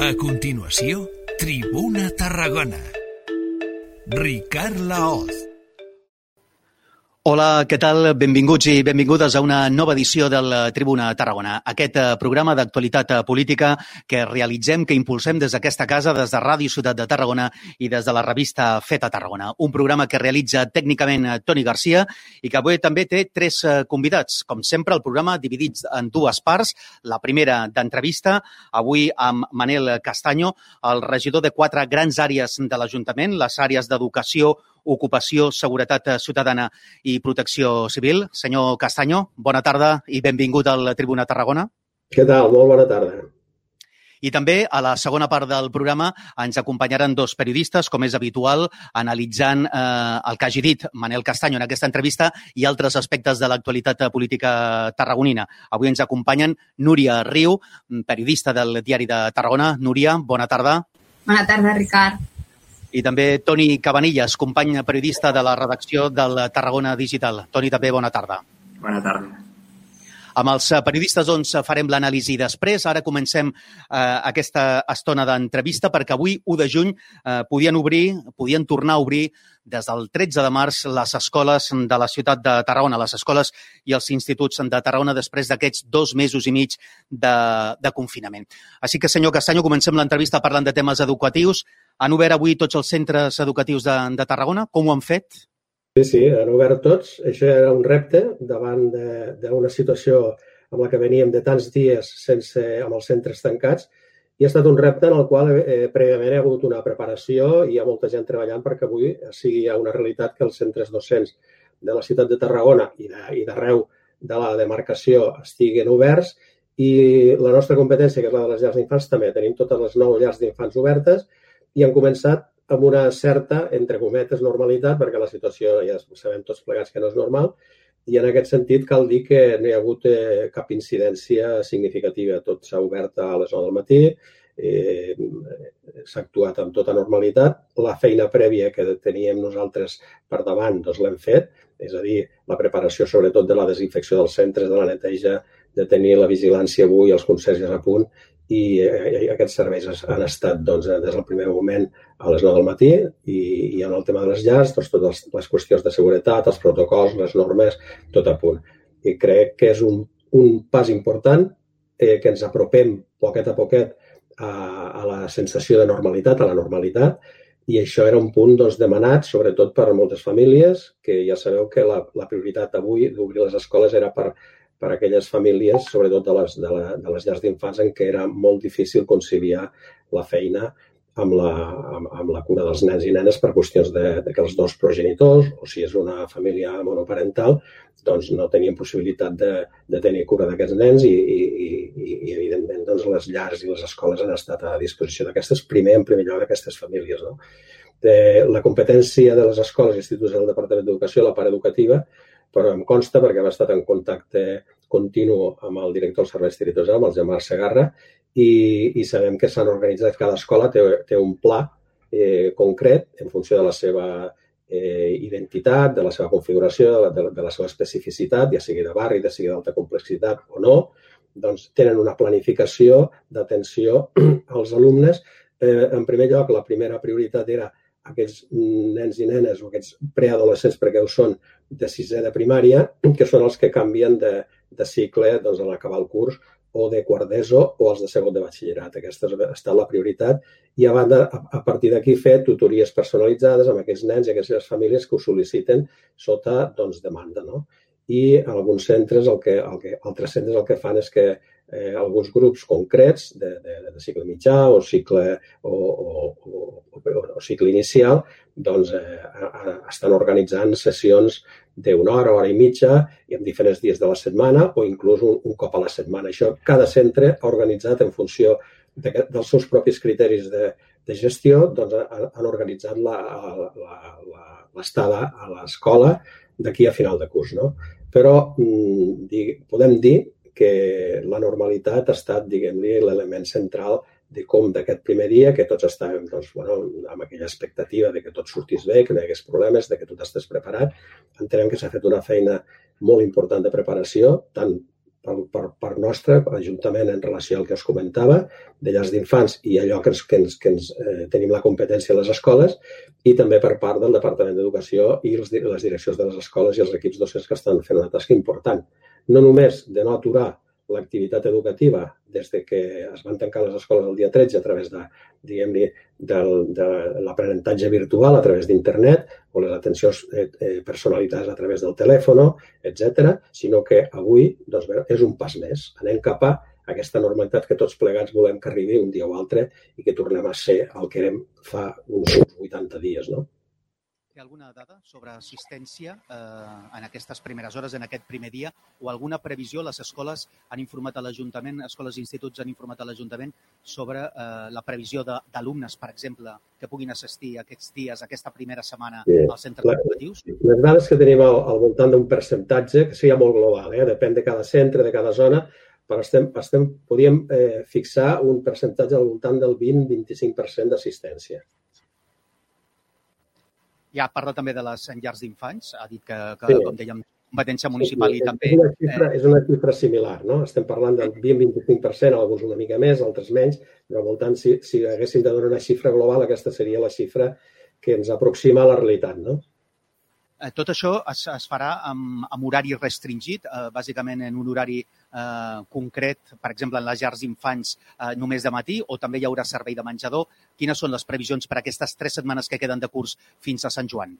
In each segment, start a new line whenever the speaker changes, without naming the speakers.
A continuació, Tribuna Tarragona. Ricard Laoz.
Hola, què tal? Benvinguts i benvingudes a una nova edició del Tribuna Tarragona. Aquest eh, programa d'actualitat eh, política que realitzem, que impulsem des d'aquesta casa, des de Ràdio Ciutat de Tarragona i des de la revista Feta Tarragona. Un programa que realitza tècnicament eh, Toni Garcia i que avui també té tres convidats. Com sempre, el programa dividit en dues parts. La primera d'entrevista, avui amb Manel Castanyo, el regidor de quatre grans àrees de l'Ajuntament, les àrees d'educació, Ocupació, Seguretat Ciutadana i Protecció Civil. Senyor Castanyo, bona tarda i benvingut al Tribuna Tarragona.
Què tal? Molt bona tarda.
I també a la segona part del programa ens acompanyaran dos periodistes, com és habitual, analitzant eh, el que hagi dit Manel Castanyo en aquesta entrevista i altres aspectes de l'actualitat política tarragonina. Avui ens acompanyen Núria Riu, periodista del Diari de Tarragona. Núria, bona tarda.
Bona tarda, Ricard
i també Toni Cabanillas, company periodista de la redacció del Tarragona Digital. Toni, també bona tarda.
Bona tarda.
Amb els periodistes doncs, farem l'anàlisi després. Ara comencem eh, aquesta estona d'entrevista perquè avui, 1 de juny, eh, podien obrir, podien tornar a obrir des del 13 de març les escoles de la ciutat de Tarragona, les escoles i els instituts de Tarragona després d'aquests dos mesos i mig de, de confinament. Així que, senyor Castanyo, comencem l'entrevista parlant de temes educatius. Han obert avui tots els centres educatius de, de Tarragona. Com ho han fet?
Sí, sí, han obert tots. Això era un repte davant d'una situació amb la que veníem de tants dies sense, amb els centres tancats i ha estat un repte en el qual eh, prèviament ha hagut una preparació i hi ha molta gent treballant perquè avui sigui una realitat que els centres docents de la ciutat de Tarragona i d'arreu de, de la demarcació estiguen oberts i la nostra competència, que és la de les llars d'infants, també tenim totes les nou llars d'infants obertes i han començat amb una certa, entre cometes, normalitat, perquè la situació ja sabem tots plegats que no és normal, i en aquest sentit cal dir que no hi ha hagut eh, cap incidència significativa. Tot s'ha obert a les 9 del matí, eh, s'ha actuat amb tota normalitat. La feina prèvia que teníem nosaltres per davant doncs l'hem fet, és a dir, la preparació sobretot de la desinfecció dels centres, de la neteja, de tenir la vigilància avui, els conserges a punt i eh, aquests serveis han estat doncs, des del primer moment a les 9 del matí i, i en el tema de les llars, doncs, totes les qüestions de seguretat, els protocols, les normes, tot a punt. I crec que és un, un pas important eh, que ens apropem poquet a poquet a, a la sensació de normalitat, a la normalitat, i això era un punt doncs, demanat, sobretot per moltes famílies, que ja sabeu que la, la prioritat avui d'obrir les escoles era per per a aquelles famílies, sobretot de les, de, la, de les llars d'infants, en què era molt difícil conciliar la feina amb la, amb, amb la cura dels nens i nenes per qüestions de, de que els dos progenitors, o si és una família monoparental, doncs no tenien possibilitat de, de tenir cura d'aquests nens i, i, i, i evidentment, doncs, les llars i les escoles han estat a disposició d'aquestes, primer, en primer lloc, d'aquestes famílies. No? De, la competència de les escoles i instituts del Departament d'Educació, la part educativa, però em consta perquè hem estat en contacte continu amb el director dels serveis territorials, amb el Gemar Segarra, i, i sabem que s'han organitzat, cada escola té, té un pla eh, concret en funció de la seva eh, identitat, de la seva configuració, de la, de, de la seva especificitat, ja sigui de barri, ja sigui d'alta complexitat o no, doncs tenen una planificació d'atenció als alumnes. Eh, en primer lloc, la primera prioritat era aquests nens i nenes o aquests preadolescents, perquè ho són, de sisè de primària, que són els que canvien de, de cicle doncs, en acabar el curs o de quart d'ESO o els de segon de batxillerat. Aquesta ha estat la prioritat i a banda, a, a partir d'aquí, fer tutories personalitzades amb aquests nens i aquestes famílies que ho sol·liciten sota doncs, demanda. No? I alguns centres, el que, el que, altres centres el que fan és que eh, alguns grups concrets de, de, de cicle mitjà o cicle, o, o, o, o cicle inicial doncs, eh, estan organitzant sessions d'una hora, hora i mitja, i en diferents dies de la setmana o inclús un, un cop a la setmana. Això cada centre ha organitzat en funció de, dels seus propis criteris de, de gestió, doncs han organitzat l'estada a l'escola d'aquí a final de curs. No? Però mm, podem dir que la normalitat ha estat, diguem-li, l'element central de com d'aquest primer dia, que tots estàvem doncs, bueno, amb aquella expectativa de que tot sortís bé, que no hi hagués problemes, de que tot estigués preparat. Entenem que s'ha fet una feina molt important de preparació, tant per, per, per nostre, Ajuntament, en relació al que us comentava, de llars d'infants i allò que ens, que ens, que ens eh, tenim la competència a les escoles, i també per part del Departament d'Educació i els, les direccions de les escoles i els equips docents que estan fent una tasca important. No només de no aturar l'activitat educativa des de que es van tancar les escoles el dia 13 a través de, diguem-ne, de, de l'aprenentatge virtual a través d'internet o les atencions eh, eh, personalitzades a través del telèfon, etc, sinó que avui doncs, és un pas més. Anem cap a aquesta normalitat que tots plegats volem que arribi un dia o altre i que tornem a ser el que érem fa uns 80 dies. No?
Té alguna dada sobre assistència eh, en aquestes primeres hores, en aquest primer dia, o alguna previsió? Les escoles han informat a l'Ajuntament, escoles i instituts han informat a l'Ajuntament sobre eh, la previsió d'alumnes, per exemple, que puguin assistir aquests dies, aquesta primera setmana sí. als centres educatius?
Les dades que tenim al, al voltant d'un percentatge, que seria molt global, eh? depèn de cada centre, de cada zona, però estem, estem, podríem eh, fixar un percentatge al voltant del 20-25% d'assistència.
Ja parla també de les llars d'infants, ha dit que, que sí. com dèiem, competència municipal sí, i també...
És una, xifra, eh... és una xifra similar, no? Estem parlant del 20-25%, alguns una mica més, altres menys, però al voltant, si, si haguéssim de donar una xifra global, aquesta seria la xifra que ens aproxima a la realitat, no?
Eh, tot això es, es farà amb, amb horari restringit, eh, bàsicament en un horari eh, concret, per exemple, en les llars d'infants eh, només de matí, o també hi haurà servei de menjador. Quines són les previsions per aquestes tres setmanes que queden de curs fins a Sant Joan?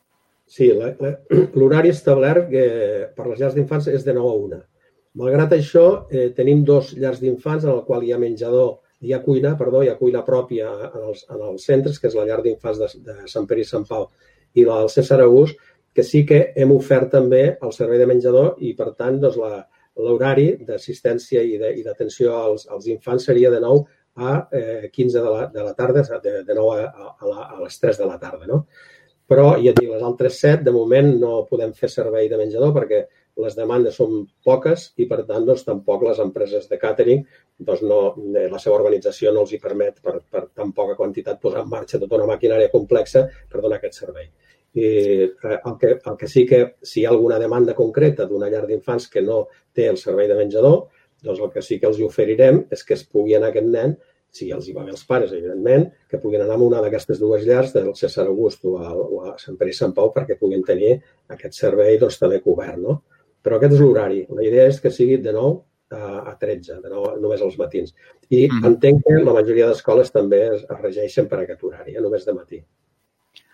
Sí, l'horari establert que per les llars d'infants és de 9 a 1. Malgrat això, eh, tenim dos llars d'infants en el qual hi ha menjador, hi ha cuina, perdó, hi ha cuina pròpia en els, en els centres, que és la llar d'infants de, de Sant Pere i Sant Pau i la del César August, que sí que hem ofert també el servei de menjador i, per tant, doncs, l'horari d'assistència i d'atenció als, als infants seria de 9 a eh, 15 de la, de la tarda, de, de 9 a, a, la, a les 3 de la tarda. No? Però, ja dic, les altres 7, de moment, no podem fer servei de menjador perquè les demandes són poques i, per tant, doncs, tampoc les empreses de catering, doncs, no, eh, la seva organització no els hi permet, per, per tan poca quantitat, posar en marxa tota una maquinària complexa per donar aquest servei. Eh, el que, el que sí que, si hi ha alguna demanda concreta d'una llar d'infants que no té el servei de menjador, doncs el que sí que els oferirem és que es pugui anar aquest nen, si els hi va bé els pares, evidentment, que puguin anar a una d'aquestes dues llars, del César August o a, o a Sant Pere i Sant Pau, perquè puguin tenir aquest servei doncs, també cobert. No? Però aquest és l'horari. La idea és que sigui de 9 a 13, de 9, només als matins. I mm. entenc que la majoria d'escoles també es regeixen per aquest horari, eh? només de matí.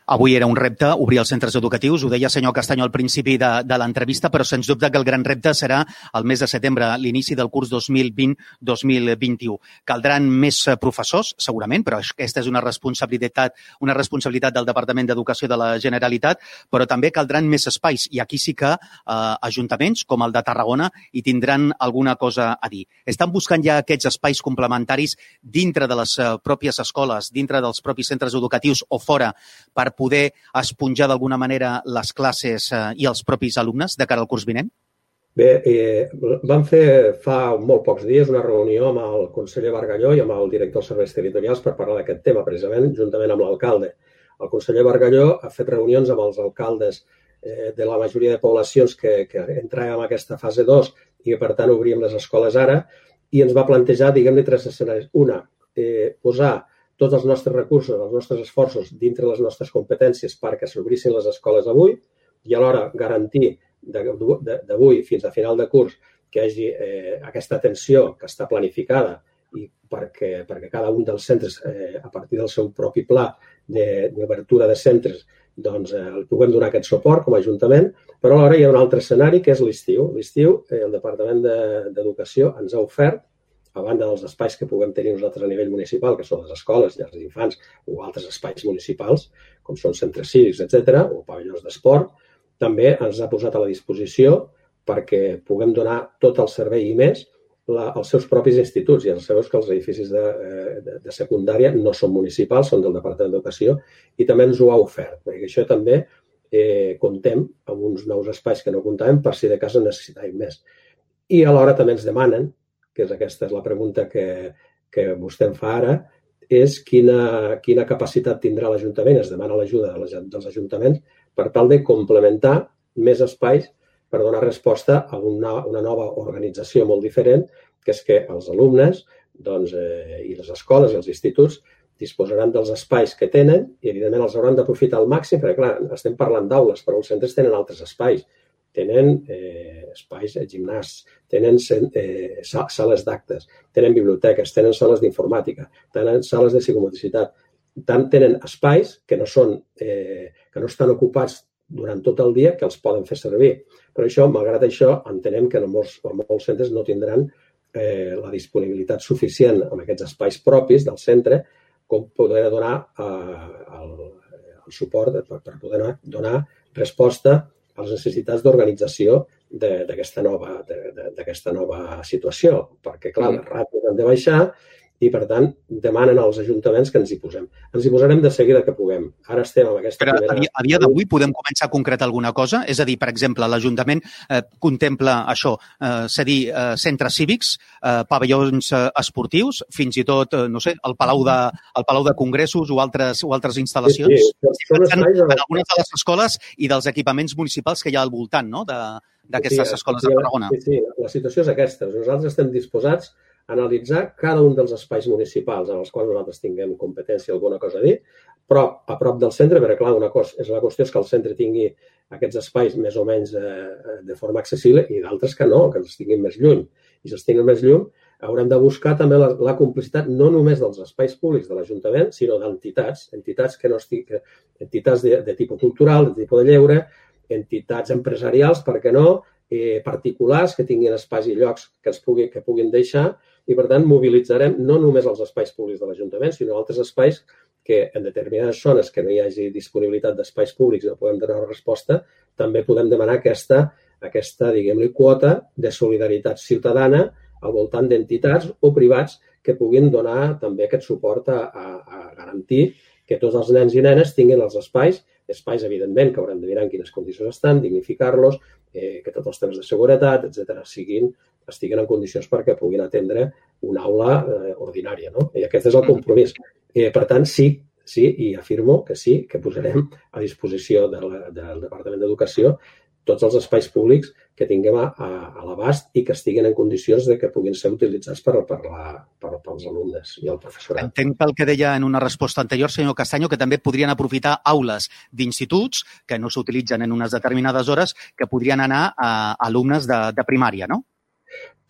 Avui era un repte obrir els centres educatius, ho deia senyor Castanyol al principi de, de l'entrevista, però sens dubte que el gran repte serà el mes de setembre, l'inici del curs 2020-2021. Caldran més eh, professors, segurament, però aquesta és una responsabilitat, una responsabilitat del Departament d'Educació de la Generalitat, però també caldran més espais i aquí sí que eh, ajuntaments com el de Tarragona hi tindran alguna cosa a dir. Estan buscant ja aquests espais complementaris dintre de les eh, pròpies escoles, dintre dels propis centres educatius o fora per poder esponjar d'alguna manera les classes eh, i els propis alumnes de cara al curs vinent?
Bé, eh, vam fer fa molt pocs dies una reunió amb el conseller Bargalló i amb el director dels serveis territorials per parlar d'aquest tema, precisament, juntament amb l'alcalde. El conseller Bargalló ha fet reunions amb els alcaldes eh, de la majoria de poblacions que, que entraven en aquesta fase 2 i que, per tant, obríem les escoles ara i ens va plantejar, diguem-ne, tres escenaris. Una, eh, posar tots els nostres recursos, els nostres esforços dintre les nostres competències perquè s'obrissin les escoles avui i alhora garantir d'avui fins a final de curs que hi hagi eh, aquesta atenció que està planificada i perquè, perquè cada un dels centres, eh, a partir del seu propi pla d'obertura de, de centres, doncs eh, el puguem donar aquest suport com a Ajuntament, però alhora hi ha un altre escenari que és l'estiu. L'estiu, eh, el Departament d'Educació de, ens ha ofert a banda dels espais que puguem tenir nosaltres a nivell municipal, que són les escoles, llars d'infants o altres espais municipals, com són centres cívics, etc o pavellons d'esport, també ens ha posat a la disposició perquè puguem donar tot el servei i més la, als seus propis instituts. Ja sabeu que els edificis de, eh, de, de secundària no són municipals, són del Departament d'Educació i també ens ho ha ofert, perquè això també eh, contem amb uns nous espais que no comptàvem per si de casa necessitàvem més. I alhora també ens demanen que és aquesta és la pregunta que, que vostè em fa ara, és quina, quina capacitat tindrà l'Ajuntament, es demana l'ajuda de dels ajuntaments, per tal de complementar més espais per donar resposta a una, una nova organització molt diferent, que és que els alumnes doncs, eh, i les escoles i els instituts disposaran dels espais que tenen i, evidentment, els hauran d'aprofitar al màxim, perquè, clar, estem parlant d'aules, però els centres tenen altres espais. Tenen eh, espais de gimnàs, tenen eh, sales d'actes, tenen biblioteques, tenen sales d'informàtica, tenen sales de psicomotricitat, tant tenen espais que no, són, eh, que no estan ocupats durant tot el dia que els poden fer servir. Però això, malgrat això, entenem que en molts, en molts centres no tindran eh, la disponibilitat suficient amb aquests espais propis del centre com poder donar eh, el, el suport per, per poder donar, donar resposta a les necessitats d'organització d'aquesta nova, nova situació. Perquè, clar, les ràtios han de baixar i, per tant, demanen als ajuntaments que ens hi posem. Ens hi posarem de seguida que puguem. Ara estem amb aquesta
Però
primera...
a dia, d'avui podem començar a concretar alguna cosa? És a dir, per exemple, l'Ajuntament eh, contempla això, eh, cedir eh, centres cívics, eh, pavellons eh, esportius, fins i tot, eh, no sé, el Palau de, el Palau de Congressos o altres, o altres instal·lacions? Sí, sí. En, en algunes de les escoles i dels equipaments municipals que hi ha al voltant no? d'aquestes sí, escoles
sí,
de Tarragona.
Sí, sí, la situació és aquesta. Nosaltres estem disposats analitzar cada un dels espais municipals en els quals nosaltres tinguem competència alguna cosa a dir, però a prop del centre, perquè clar, una cosa, és la qüestió és que el centre tingui aquests espais més o menys eh, de forma accessible i d'altres que no, que els tinguin més lluny. I si els tinguin més lluny, haurem de buscar també la, la complicitat no només dels espais públics de l'Ajuntament, sinó d'entitats, entitats que no estic, entitats de, de tipus cultural, de tipus de lleure, entitats empresarials, per què no, eh, particulars que tinguin espais i llocs que, es pugui, que puguin deixar i, per tant, mobilitzarem no només els espais públics de l'Ajuntament, sinó altres espais que en determinades zones que no hi hagi disponibilitat d'espais públics no podem donar resposta, també podem demanar aquesta, aquesta diguem-li, quota de solidaritat ciutadana al voltant d'entitats o privats que puguin donar també aquest suport a, a, a garantir que tots els nens i nenes tinguin els espais, espais, evidentment, que haurem de mirar en quines condicions estan, dignificar-los, eh, que tots els temes de seguretat, etc siguin estiguin en condicions perquè puguin atendre una aula eh, ordinària. No? I aquest és el mm. compromís. Eh, per tant, sí, sí, i afirmo que sí, que posarem a disposició de la, del Departament d'Educació tots els espais públics que tinguem a, a, a l'abast i que estiguin en condicions de que puguin ser utilitzats per, per la, per, pels alumnes i el professorat.
Entenc pel que deia en una resposta anterior, senyor Castanyo, que també podrien aprofitar aules d'instituts que no s'utilitzen en unes determinades hores que podrien anar a alumnes de, de primària, no?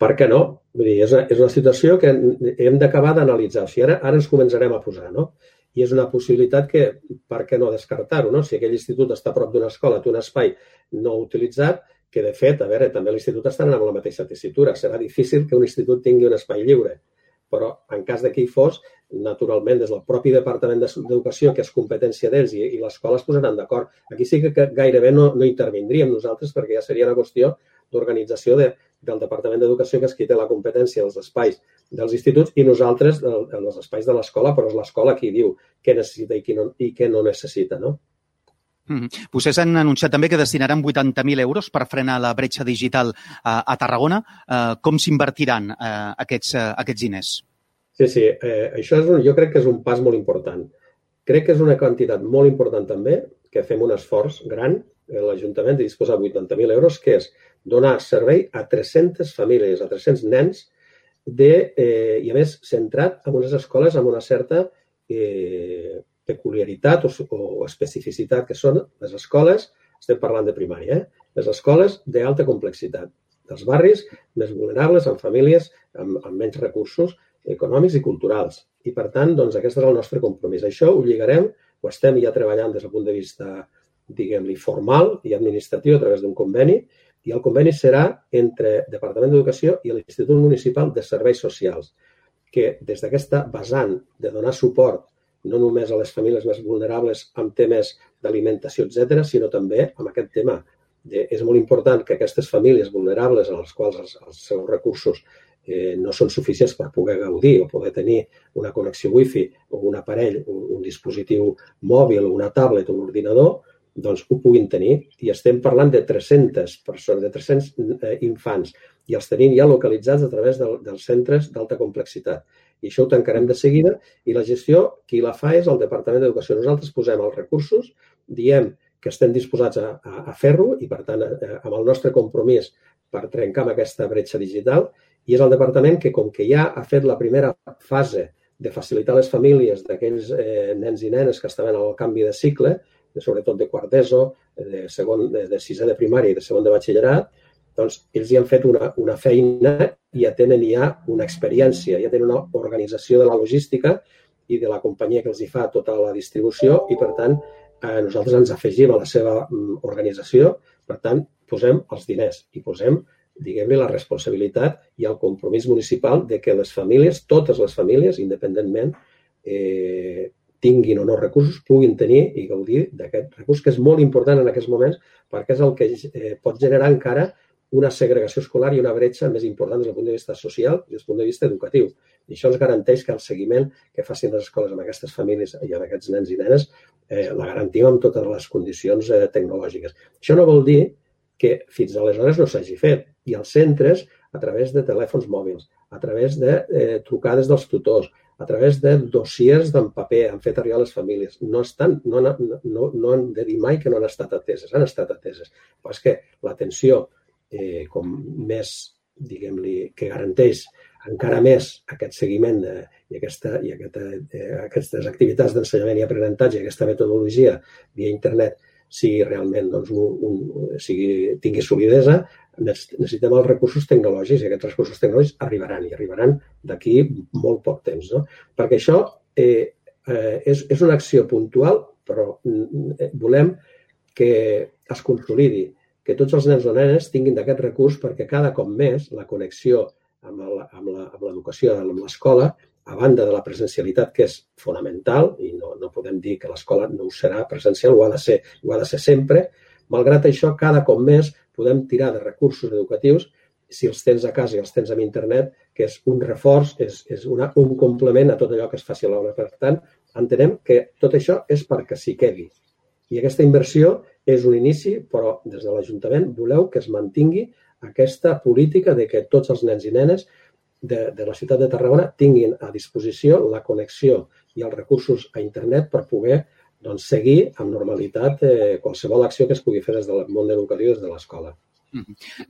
Per què no? Vull dir, és, una, és una situació que hem d'acabar d'analitzar. O sigui, ara, ara ens començarem a posar, no? I és una possibilitat que, per què no descartar-ho, no? Si aquell institut està a prop d'una escola, té un espai no utilitzat, que de fet, a veure, també l'institut està en la mateixa tessitura. Serà difícil que un institut tingui un espai lliure, però en cas de que hi fos, naturalment, des del propi Departament d'Educació, que és competència d'ells, i, i l'escola es posaran d'acord. Aquí sí que gairebé no, no intervindríem nosaltres perquè ja seria una qüestió d'organització de, del Departament d'Educació, que és qui té la competència dels espais dels instituts, i nosaltres del, dels espais de l'escola, però és l'escola qui diu què necessita i, qui no, i què no necessita, no?
Mm -hmm. Vostès han anunciat també que destinaran 80.000 euros per frenar la bretxa digital a, a Tarragona. Uh, com s'invertiran uh, aquests, uh, aquests diners?
Sí, sí. Eh, això és un, jo crec que és un pas molt important. Crec que és una quantitat molt important també, que fem un esforç gran, l'Ajuntament, de disposar de 80.000 euros, que és donar servei a 300 famílies, a 300 nens, de, eh, i a més centrat en unes escoles amb una certa eh, peculiaritat o, o especificitat, que són les escoles, estem parlant de primària, eh? les escoles d'alta complexitat, dels barris més vulnerables, amb famílies amb, amb menys recursos econòmics i culturals. I, per tant, doncs, aquest és el nostre compromís. Això ho lligarem, ho estem ja treballant des del punt de vista, diguem-li, formal i administratiu a través d'un conveni, i el conveni serà entre Departament d'Educació i l'Institut Municipal de Serveis Socials, que des d'aquesta vessant de donar suport no només a les famílies més vulnerables amb temes d'alimentació, etc, sinó també amb aquest tema. De, és molt important que aquestes famílies vulnerables en les quals els, els seus recursos eh, no són suficients per poder gaudir o poder tenir una connexió wifi o un aparell, un, un dispositiu mòbil, una tablet o un ordinador, doncs ho puguin tenir. I estem parlant de 300 persones, de 300 eh, infants, i els tenim ja localitzats a través del, dels centres d'alta complexitat. I això ho tancarem de seguida i la gestió, qui la fa és el Departament d'Educació. Nosaltres posem els recursos, diem que estem disposats a, a, a fer-ho i, per tant, a, amb el nostre compromís per trencar amb aquesta bretxa digital. I és el departament que, com que ja ha fet la primera fase de facilitar les famílies d'aquells eh, nens i nenes que estaven al canvi de cicle, de, sobretot de quart d'ESO, de, segon, de, de sisè de primària i de segon de batxillerat, doncs ells ja han fet una, una feina i ja tenen ja una experiència, ja tenen una organització de la logística i de la companyia que els hi fa tota la distribució i, per tant, eh, nosaltres ens afegim a la seva mm, organització, per tant, posem els diners i posem, diguem-li, la responsabilitat i el compromís municipal de que les famílies, totes les famílies, independentment, eh, tinguin o no recursos, puguin tenir i gaudir d'aquest recurs, que és molt important en aquests moments perquè és el que eh, pot generar encara una segregació escolar i una bretxa més important des del punt de vista social i des del punt de vista educatiu. I això ens garanteix que el seguiment que facin les escoles amb aquestes famílies i amb aquests nens i nenes eh, la garantim amb totes les condicions eh, tecnològiques. Això no vol dir que fins aleshores no s'hagi fet. I els centres, a través de telèfons mòbils, a través de eh, trucades dels tutors, a través de dossiers d'en paper, han fet arribar a les famílies. No, estan, no, no, no, han de dir mai que no han estat ateses, han estat ateses. Però és que l'atenció eh, com més, diguem-li, que garanteix encara més aquest seguiment de, i, aquesta, i aquesta, eh, aquestes activitats d'ensenyament i aprenentatge, aquesta metodologia via internet, sigui realment doncs, un, un, sigui, tingui solidesa, necessitem els recursos tecnològics i aquests recursos tecnològics arribaran i arribaran d'aquí molt poc temps. No? Perquè això eh, eh, és, és una acció puntual, però eh, volem que es consolidi que tots els nens o nenes tinguin d'aquest recurs perquè cada cop més la connexió amb l'educació, amb l'escola, a banda de la presencialitat, que és fonamental, i no, no podem dir que l'escola no ho serà presencial, ho ha, de ser, ho ha de ser sempre, malgrat això, cada cop més podem tirar de recursos educatius si els tens a casa i els tens amb internet, que és un reforç, és, és una, un complement a tot allò que es faci a l'aula. Per tant, entenem que tot això és perquè s'hi quedi. I aquesta inversió és un inici, però des de l'Ajuntament voleu que es mantingui aquesta política de que tots els nens i nenes de, de la ciutat de Tarragona tinguin a disposició la connexió i els recursos a internet per poder doncs, seguir amb normalitat eh, qualsevol acció que es pugui fer des del món educatiu, des de l'escola.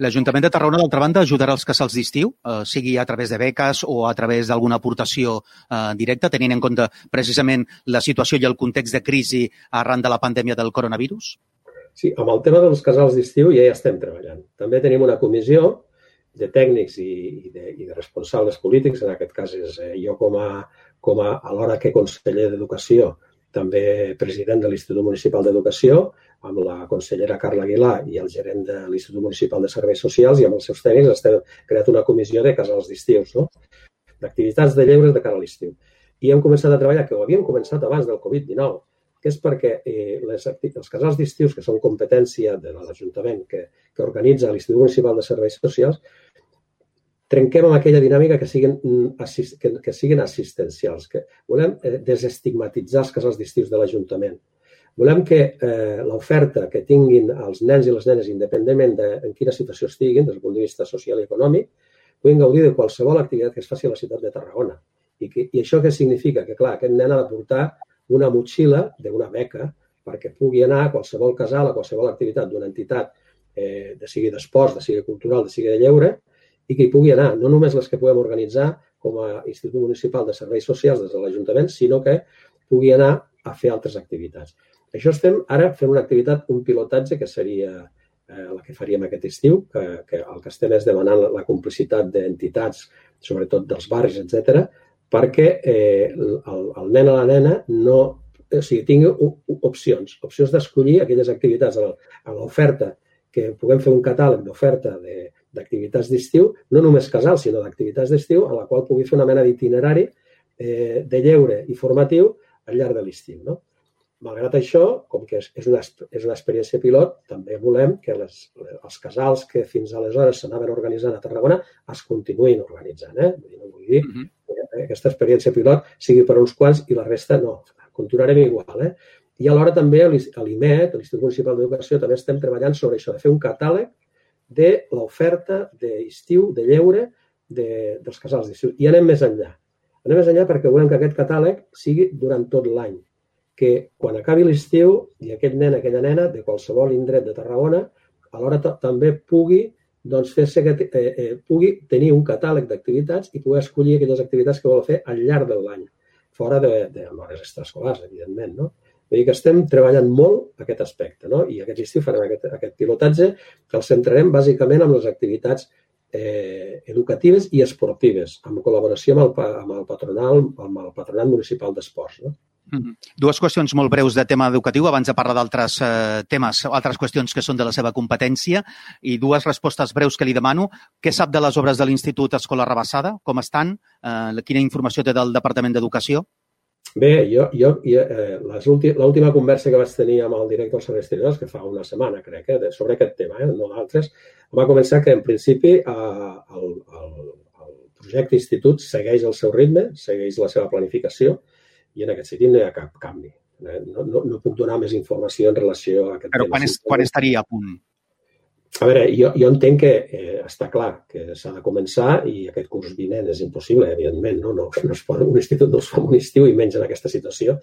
L'Ajuntament de Tarragona, d'altra banda, ajudarà els casals d'estiu, eh, sigui a través de beques o a través d'alguna aportació eh, directa, tenint en compte precisament la situació i el context de crisi arran de la pandèmia del coronavirus?
Sí, amb el tema dels casals d'estiu ja hi estem treballant. També tenim una comissió de tècnics i, i, de, i de responsables polítics, en aquest cas és eh, jo com a, com a, a l'hora que conseller d'Educació, també president de l'Institut Municipal d'Educació, amb la consellera Carla Aguilar i el gerent de l'Institut Municipal de Serveis Socials i amb els seus tècnics estem creat una comissió de casals d'estius, no? d'activitats de lleure de cara a l'estiu. I hem començat a treballar, que ho havíem començat abans del Covid-19, que és perquè eh, les, els casals d'estius, que són competència de l'Ajuntament que, que organitza l'Institut Municipal de Serveis Socials, trenquem amb aquella dinàmica que siguin, mm, que, que siguin assistencials, que volem eh, desestigmatitzar els casals d'estius de l'Ajuntament. Volem que eh, l'oferta que tinguin els nens i les nenes, independentment de en quina situació estiguin, des del punt de vista social i econòmic, puguin gaudir de qualsevol activitat que es faci a la ciutat de Tarragona. I, que, i això què significa? Que, clar, aquest nen ha de portar una motxilla d'una beca perquè pugui anar a qualsevol casal, a qualsevol activitat d'una entitat, eh, de sigui d'esports, de sigui cultural, de sigui de lleure, i que hi pugui anar, no només les que puguem organitzar com a Institut Municipal de Serveis Socials des de l'Ajuntament, sinó que pugui anar a fer altres activitats. Això estem ara fent una activitat, un pilotatge que seria eh, la que faríem aquest estiu, que, que el que estem és demanant la, la complicitat d'entitats, sobretot dels barris, etc, perquè eh, el, el nen o la nena no, o sigui, tingui opcions, opcions d'escollir aquelles activitats a l'oferta, que puguem fer un catàleg d'oferta d'activitats d'estiu, no només casals, sinó d'activitats d'estiu, a la qual pugui fer una mena d'itinerari eh, de lleure i formatiu al llarg de l'estiu. No? Malgrat això, com que és, és, una, és una experiència pilot, també volem que les, els casals que fins aleshores s'anaven organitzant a Tarragona es continuïn organitzant. Eh? Vull dir, no vull dir uh -huh aquesta experiència pilot sigui per uns quants i la resta no. Continuarem igual. Eh? I alhora també a l'IMET, a l'Institut Municipal d'Educació, també estem treballant sobre això, de fer un catàleg de l'oferta d'estiu, de lleure, de, dels casals d'estiu. I anem més enllà. Anem més enllà perquè volem que aquest catàleg sigui durant tot l'any. que quan acabi l'estiu i aquest nen, aquella nena, de qualsevol indret de Tarragona, alhora també pugui doncs, fer-se que eh, eh, pugui tenir un catàleg d'activitats i poder escollir aquelles activitats que vol fer al llarg de l'any, fora de, de hores extraescolars, evidentment. No? Vull dir que estem treballant molt aquest aspecte no? i aquest estiu farem aquest, aquest pilotatge que el centrarem bàsicament amb les activitats eh, educatives i esportives, en col·laboració amb el, amb el patronal, amb el patronat municipal d'esports. No?
Mm -hmm. Dues qüestions molt breus de tema educatiu, abans de parlar d'altres eh, temes, altres qüestions que són de la seva competència, i dues respostes breus que li demano. Què sap de les obres de l'Institut Escola Rebassada? Com estan? Eh, quina informació té del Departament d'Educació?
Bé, jo, jo, jo eh, l'última conversa que vaig tenir amb el director exteriors, que fa una setmana, crec, eh, sobre aquest tema, eh, no d'altres, va començar que, en principi, eh, el, el, el projecte institut segueix el seu ritme, segueix la seva planificació, i en aquest sentit no hi ha cap canvi. Eh, no, no, no puc donar més informació en relació a aquest
Però
tema.
quan, és, quan estaria a punt?
A veure, jo, jo entenc que eh, està clar que s'ha de començar i aquest curs vinent és impossible, evidentment, no? no, no es pot, un institut no es fa un estiu i menys en aquesta situació.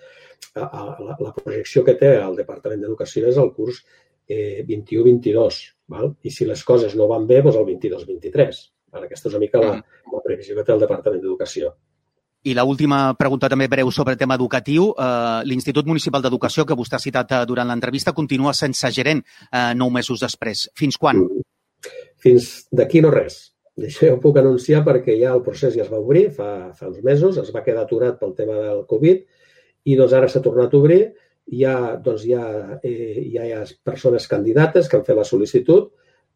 A, a, la, la projecció que té el Departament d'Educació és el curs eh, 21-22, i si les coses no van bé, doncs el 22-23. Aquesta és una mica la, la previsió que té el Departament d'Educació.
I l última pregunta també breu sobre el tema educatiu. Eh, L'Institut Municipal d'Educació, que vostè ha citat eh, durant l'entrevista, continua sense gerent eh, nou mesos després. Fins quan?
Fins d'aquí no res. Això ja ho puc anunciar perquè ja el procés ja es va obrir fa, fa uns mesos, es va quedar aturat pel tema del Covid i doncs ara s'ha tornat a obrir. Hi ha, doncs, hi, ha, eh, hi ha persones candidates que han fet la sol·licitud.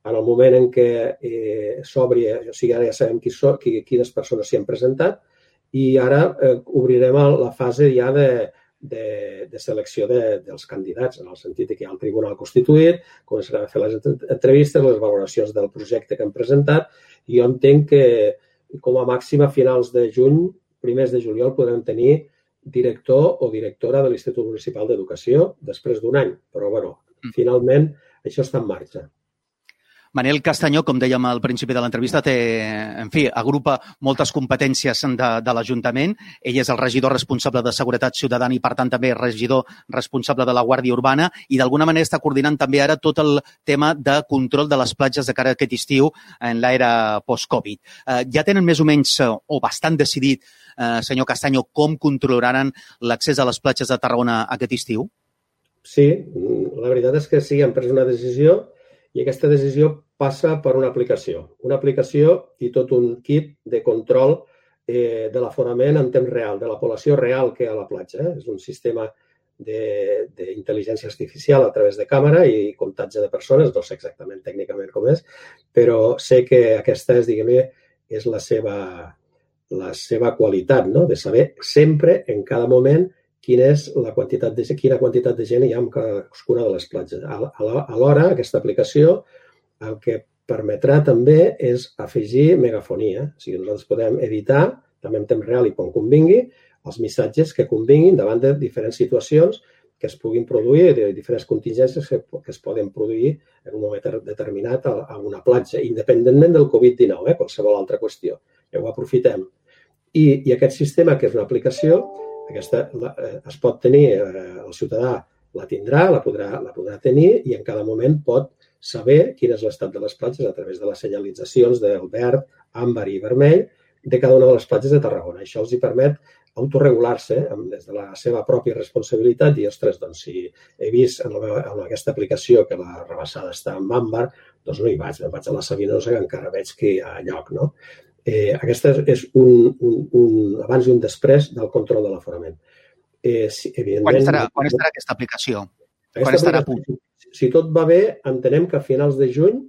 En el moment en què eh, s'obri, o sigui, ara ja sabem qui so, qui, quines persones s'hi han presentat, i ara eh, obrirem la fase ja de, de, de selecció de, dels candidats, en el sentit que hi ha el Tribunal Constituït, començarà a fer les entrevistes, les valoracions del projecte que han presentat, i jo entenc que com a màxim a finals de juny, primers de juliol, podrem tenir director o directora de l'Institut Municipal d'Educació després d'un any. Però, bueno, finalment això està en marxa.
Manel Castanyó, com dèiem al principi de l'entrevista, té, en fi, agrupa moltes competències de, de l'Ajuntament. Ell és el regidor responsable de Seguretat Ciutadana i, per tant, també regidor responsable de la Guàrdia Urbana i, d'alguna manera, està coordinant també ara tot el tema de control de les platges de cara a aquest estiu en l'era post-Covid. Eh, ja tenen més o menys, eh, o bastant decidit, eh, senyor Castanyó, com controlaran l'accés a les platges de Tarragona aquest estiu?
Sí, la veritat és que sí, han pres una decisió i aquesta decisió passa per una aplicació. Una aplicació i tot un kit de control eh, de l'aforament en temps real, de la població real que hi ha a la platja. Eh? És un sistema d'intel·ligència artificial a través de càmera i comptatge de persones, no sé exactament tècnicament com és, però sé que aquesta és, diguem és la seva, la seva qualitat, no? de saber sempre, en cada moment, quina és la quantitat de, quina quantitat de gent hi ha en cadascuna de les platges. Alhora, aquesta aplicació el que permetrà també és afegir megafonia. O sigui, nosaltres podem editar, també en temps real i quan convingui, els missatges que convinguin davant de diferents situacions que es puguin produir, de diferents contingències que, que es poden produir en un moment determinat a, a una platja, independentment del Covid-19, eh, qualsevol altra qüestió. Ja ho aprofitem. I, I aquest sistema, que és una aplicació, aquesta la, eh, es pot tenir, eh, el ciutadà la tindrà, la podrà, la podrà tenir i en cada moment pot saber quin és l'estat de les platges a través de les senyalitzacions del verd, àmbar i vermell de cada una de les platges de Tarragona. Això els hi permet autoregular-se des de la seva pròpia responsabilitat i, ostres, doncs, si he vist en, la, en aquesta aplicació que la rebassada està en àmbar, doncs no hi vaig, me'n vaig a la Sabinosa que encara veig que hi ha lloc, no? Eh, aquesta és un, un, un abans i un després del control de l'aforament.
Eh, si, evidentment, quan, estarà, quan estarà aquesta aplicació?
Aquesta quan estarà a punt? Si tot va bé, entenem que a finals de juny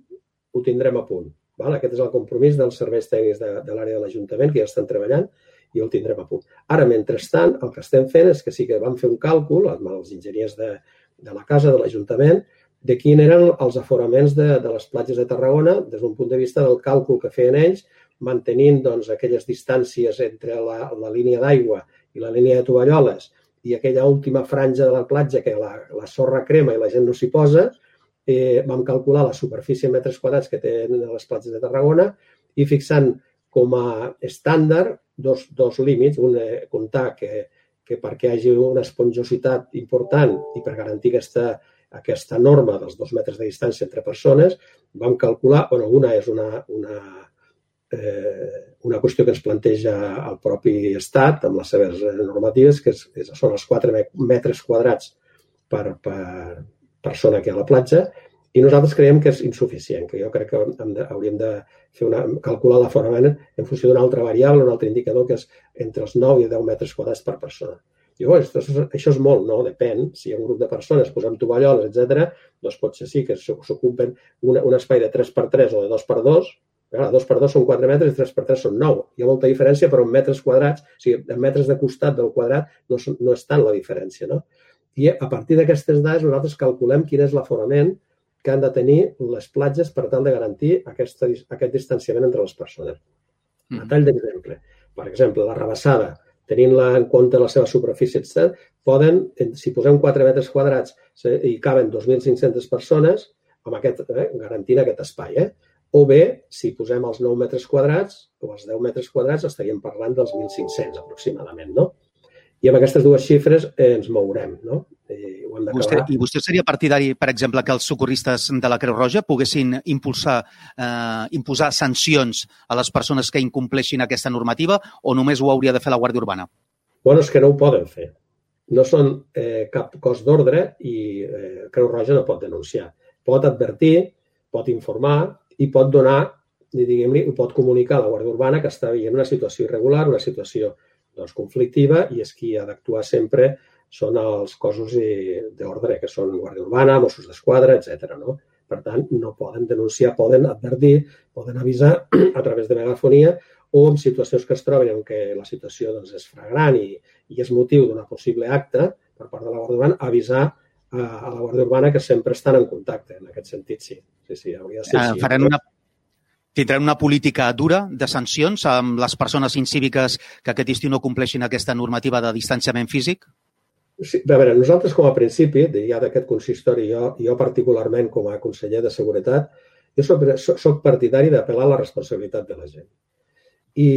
ho tindrem a punt. Val? Aquest és el compromís dels serveis tècnics de, de l'àrea de l'Ajuntament, que ja estan treballant, i el tindrem a punt. Ara, mentrestant, el que estem fent és que sí que vam fer un càlcul amb els enginyers de, de la casa, de l'Ajuntament, de quin eren els aforaments de, de les platges de Tarragona des d'un punt de vista del càlcul que feien ells mantenint doncs, aquelles distàncies entre la, la línia d'aigua i la línia de tovalloles i aquella última franja de la platja que la, la sorra crema i la gent no s'hi posa, eh, vam calcular la superfície en metres quadrats que tenen les platges de Tarragona i fixant com a estàndard dos, dos límits, un eh, comptar que, que perquè hi hagi una esponjositat important i per garantir aquesta, aquesta norma dels dos metres de distància entre persones, vam calcular, bueno, una és una, una, eh, una qüestió que ens planteja el propi Estat amb les seves normatives, que és, és, són els 4 metres quadrats per, per persona que hi ha a la platja, i nosaltres creiem que és insuficient, que jo crec que hem de, hauríem de fer una, calcular l'aforament en funció d'una altra variable, un altre indicador, que és entre els 9 i 10 metres quadrats per persona. I oh, això, això és molt, no? Depèn. Si hi ha un grup de persones, posem tovalloles, etc., doncs potser sí que s'ocupen un, un espai de 3 per 3 o de 2 per 2, Clar, 2 per 2 són 4 metres i 3 per 3 són 9. Hi ha molta diferència, però en metres quadrats, o sigui, en metres de costat del quadrat no, no és tant la diferència. No? I a partir d'aquestes dades nosaltres calculem quin és l'aforament que han de tenir les platges per tal de garantir aquesta, aquest distanciament entre les persones. A mm. tall d'exemple. Per exemple, la rebassada, tenint-la en compte la seva superfície, etc., poden, si posem 4 metres quadrats i caben 2.500 persones, amb aquest, eh, garantint aquest espai. Eh? O bé, si posem els 9 metres quadrats o els 10 metres quadrats, estaríem parlant dels 1.500 aproximadament, no? I amb aquestes dues xifres eh, ens mourem, no?
I, ho hem vostè, I vostè seria partidari, per exemple, que els socorristes de la Creu Roja poguessin impulsar, eh, imposar sancions a les persones que incompleixin aquesta normativa o només ho hauria de fer la Guàrdia Urbana?
Bueno, és que no ho poden fer. No són eh, cap cos d'ordre i eh, Creu Roja no pot denunciar. Pot advertir, pot informar, i pot donar, diguem-li, ho pot comunicar a la Guàrdia Urbana que està veient una situació irregular, una situació doncs, conflictiva i és qui ha d'actuar sempre són els cossos d'ordre, que són Guàrdia Urbana, Mossos d'Esquadra, etc. No? Per tant, no poden denunciar, poden advertir, poden avisar a través de megafonia o en situacions que es troben en què la situació doncs, és fragrant i, i és motiu d'una possible acte per part de la Guàrdia Urbana, avisar a, a la Guàrdia Urbana que sempre estan en contacte. En aquest sentit, sí. sí, sí hauria de ser
uh, Faran una, tindran una política dura de sancions amb les persones incíviques que aquest estiu no compleixin aquesta normativa de distanciament físic?
Sí, a veure, nosaltres com a principi, ja d'aquest consistori, jo, jo particularment com a conseller de Seguretat, jo soc, soc partidari d'apel·lar a la responsabilitat de la gent. I,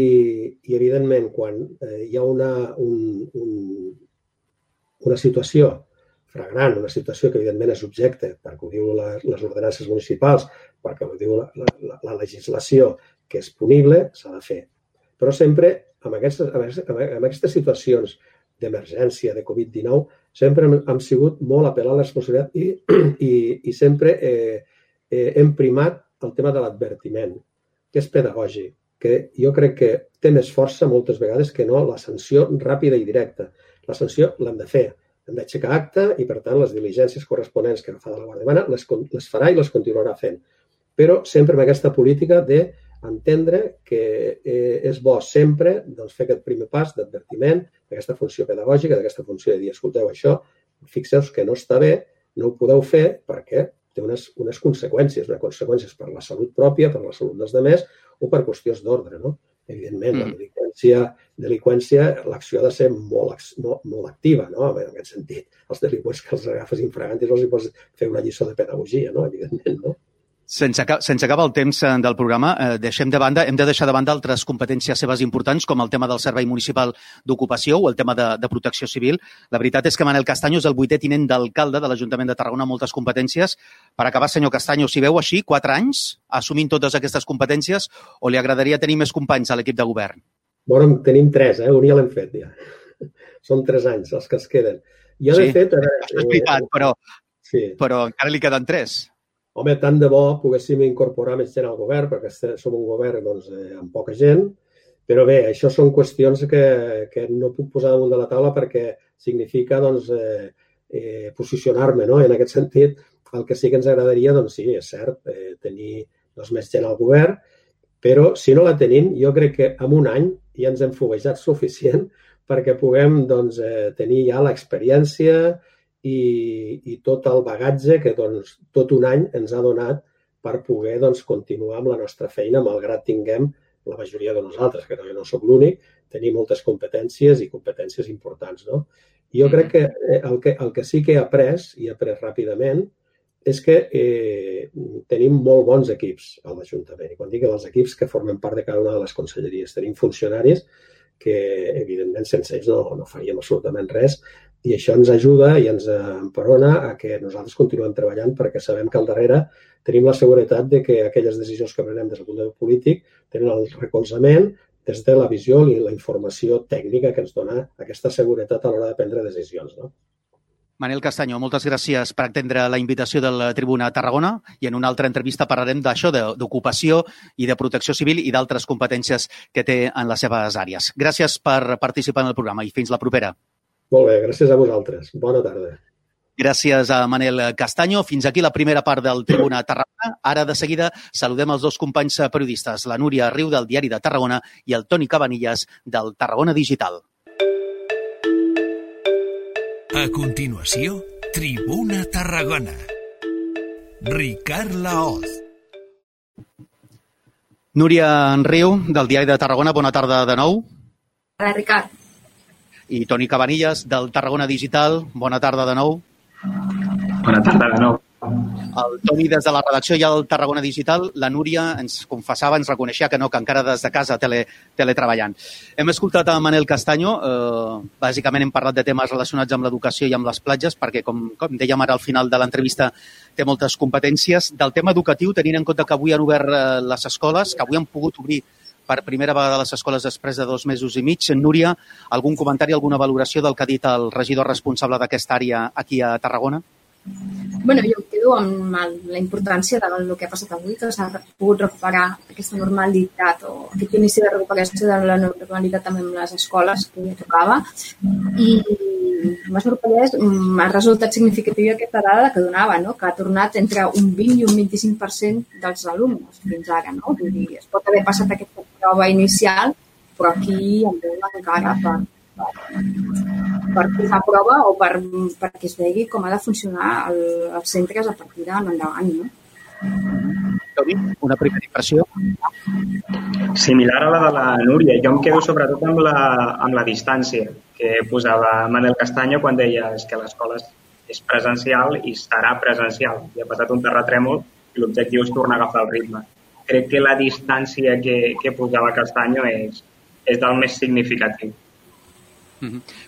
i evidentment, quan eh, hi ha una, un, un, una situació fragrant, una situació que evidentment és objecte, perquè ho diu les, les ordenances municipals, perquè ho diu la, la, la legislació que és punible, s'ha de fer. Però sempre, amb aquestes, amb aquestes situacions d'emergència, de Covid-19, sempre hem, hem sigut molt apel·lar a la responsabilitat i, i, i sempre eh, eh, hem primat el tema de l'advertiment, que és pedagògic, que jo crec que té més força moltes vegades que no la sanció ràpida i directa. La sanció l'hem de fer, hem d'aixecar acte i, per tant, les diligències corresponents que fa de la Guàrdia Urbana les, les farà i les continuarà fent. Però sempre amb aquesta política de entendre que eh, és bo sempre doncs, fer aquest primer pas d'advertiment, d'aquesta funció pedagògica, d'aquesta funció de dir, escolteu, això, fixeu que no està bé, no ho podeu fer perquè té unes, unes conseqüències, unes conseqüències per la salut pròpia, per la salut dels demés o per qüestions d'ordre. No? Evidentment, mm. la delinqüència, delinqüència l'acció ha de ser molt, molt, molt activa, no? en aquest sentit. Els delinqüents que els agafes infragantis els hi pots fer una lliçó de pedagogia, no? evidentment. No?
Sense, sense acabar el temps eh, del programa, eh, deixem de banda, hem de deixar de banda altres competències seves importants, com el tema del Servei Municipal d'Ocupació o el tema de, de protecció civil. La veritat és que Manel Castanyo és el vuitè tinent d'alcalde de l'Ajuntament de Tarragona amb moltes competències. Per acabar, senyor Castanyo, si veu així, quatre anys assumint totes aquestes competències o li agradaria tenir més companys a l'equip de govern?
Bueno, tenim tres, eh? un ja l'hem fet ja. Són tres anys els que es queden.
Jo, sí, de fet... Eh, això és veritat, eh, però, sí. però encara li queden tres.
Home, tant de bo poguéssim incorporar més gent al govern, perquè som un govern doncs, eh, amb poca gent, però bé, això són qüestions que, que no puc posar damunt de la taula perquè significa doncs, eh, eh, posicionar-me no? en aquest sentit. El que sí que ens agradaria, doncs sí, és cert, eh, tenir doncs, més gent al govern, però si no la tenim, jo crec que en un any ja ens hem foguejat suficient perquè puguem doncs, eh, tenir ja l'experiència, i, i tot el bagatge que doncs, tot un any ens ha donat per poder doncs, continuar amb la nostra feina, malgrat tinguem la majoria de nosaltres, que no sóc l'únic, tenir moltes competències i competències importants. No? I jo crec que eh, el, que el que sí que he après, i he après ràpidament, és que eh, tenim molt bons equips a l'Ajuntament. I quan dic els equips que formen part de cada una de les conselleries, tenim funcionaris que, evidentment, sense ells no, no faríem absolutament res i això ens ajuda i ens emperona a que nosaltres continuem treballant perquè sabem que al darrere tenim la seguretat de que aquelles decisions que prenem des del punt de vista polític tenen el recolzament des de la visió i la informació tècnica que ens dona aquesta seguretat a l'hora de prendre decisions. No?
Manel Castanyo, moltes gràcies per atendre la invitació del Tribuna Tarragona i en una altra entrevista parlarem d'això, d'ocupació i de protecció civil i d'altres competències que té en les seves àrees. Gràcies per participar en el programa i fins la propera.
Molt bé, gràcies a vosaltres. Bona tarda.
Gràcies a Manel Castanyo. Fins aquí la primera part del Tribuna Tarragona. Ara, de seguida, saludem els dos companys periodistes, la Núria Riu, del Diari de Tarragona, i el Toni Cabanillas, del Tarragona Digital.
A continuació, Tribuna Tarragona. Ricard Laoz.
Núria Riu, del Diari de Tarragona, bona tarda de nou.
Hola, Ricard.
I Toni Cabanillas, del Tarragona Digital, bona tarda de nou.
Bona tarda de nou.
El Toni des de la redacció i el Tarragona Digital, la Núria ens confessava, ens reconeixia que no, que encara des de casa tele, teletreballant. Hem escoltat a Manel Castanyo, eh, bàsicament hem parlat de temes relacionats amb l'educació i amb les platges, perquè, com, com dèiem ara al final de l'entrevista, té moltes competències. Del tema educatiu, tenint en compte que avui han obert eh, les escoles, que avui han pogut obrir per primera vegada a les escoles després de dos mesos i mig. Núria, algun comentari, alguna valoració del que ha dit el regidor responsable d'aquesta àrea aquí a Tarragona?
Bueno, jo em quedo amb la importància del que ha passat avui, que s'ha pogut recuperar aquesta normalitat o aquest inici de recuperació de la normalitat també amb les escoles que ja tocava. I m'ha sorprès, m'ha resultat significativa aquesta dada que donava, no? que ha tornat entre un 20 i un 25% dels alumnes fins ara. No? Vull dir, es pot haver passat aquesta prova inicial, però aquí em veuen encara per, per posar a prova o per, perquè es vegi com ha de funcionar el, els centres a partir d'endavant. No?
Toni, una primera impressió?
Similar a la de la Núria. Jo em quedo sobretot amb la, amb la distància que posava Manel Castanyo quan deia que l'escola és presencial i serà presencial. I ha passat un terratrèmol i l'objectiu és tornar a agafar el ritme. Crec que la distància que, que posava Castanyo és, és del més significatiu.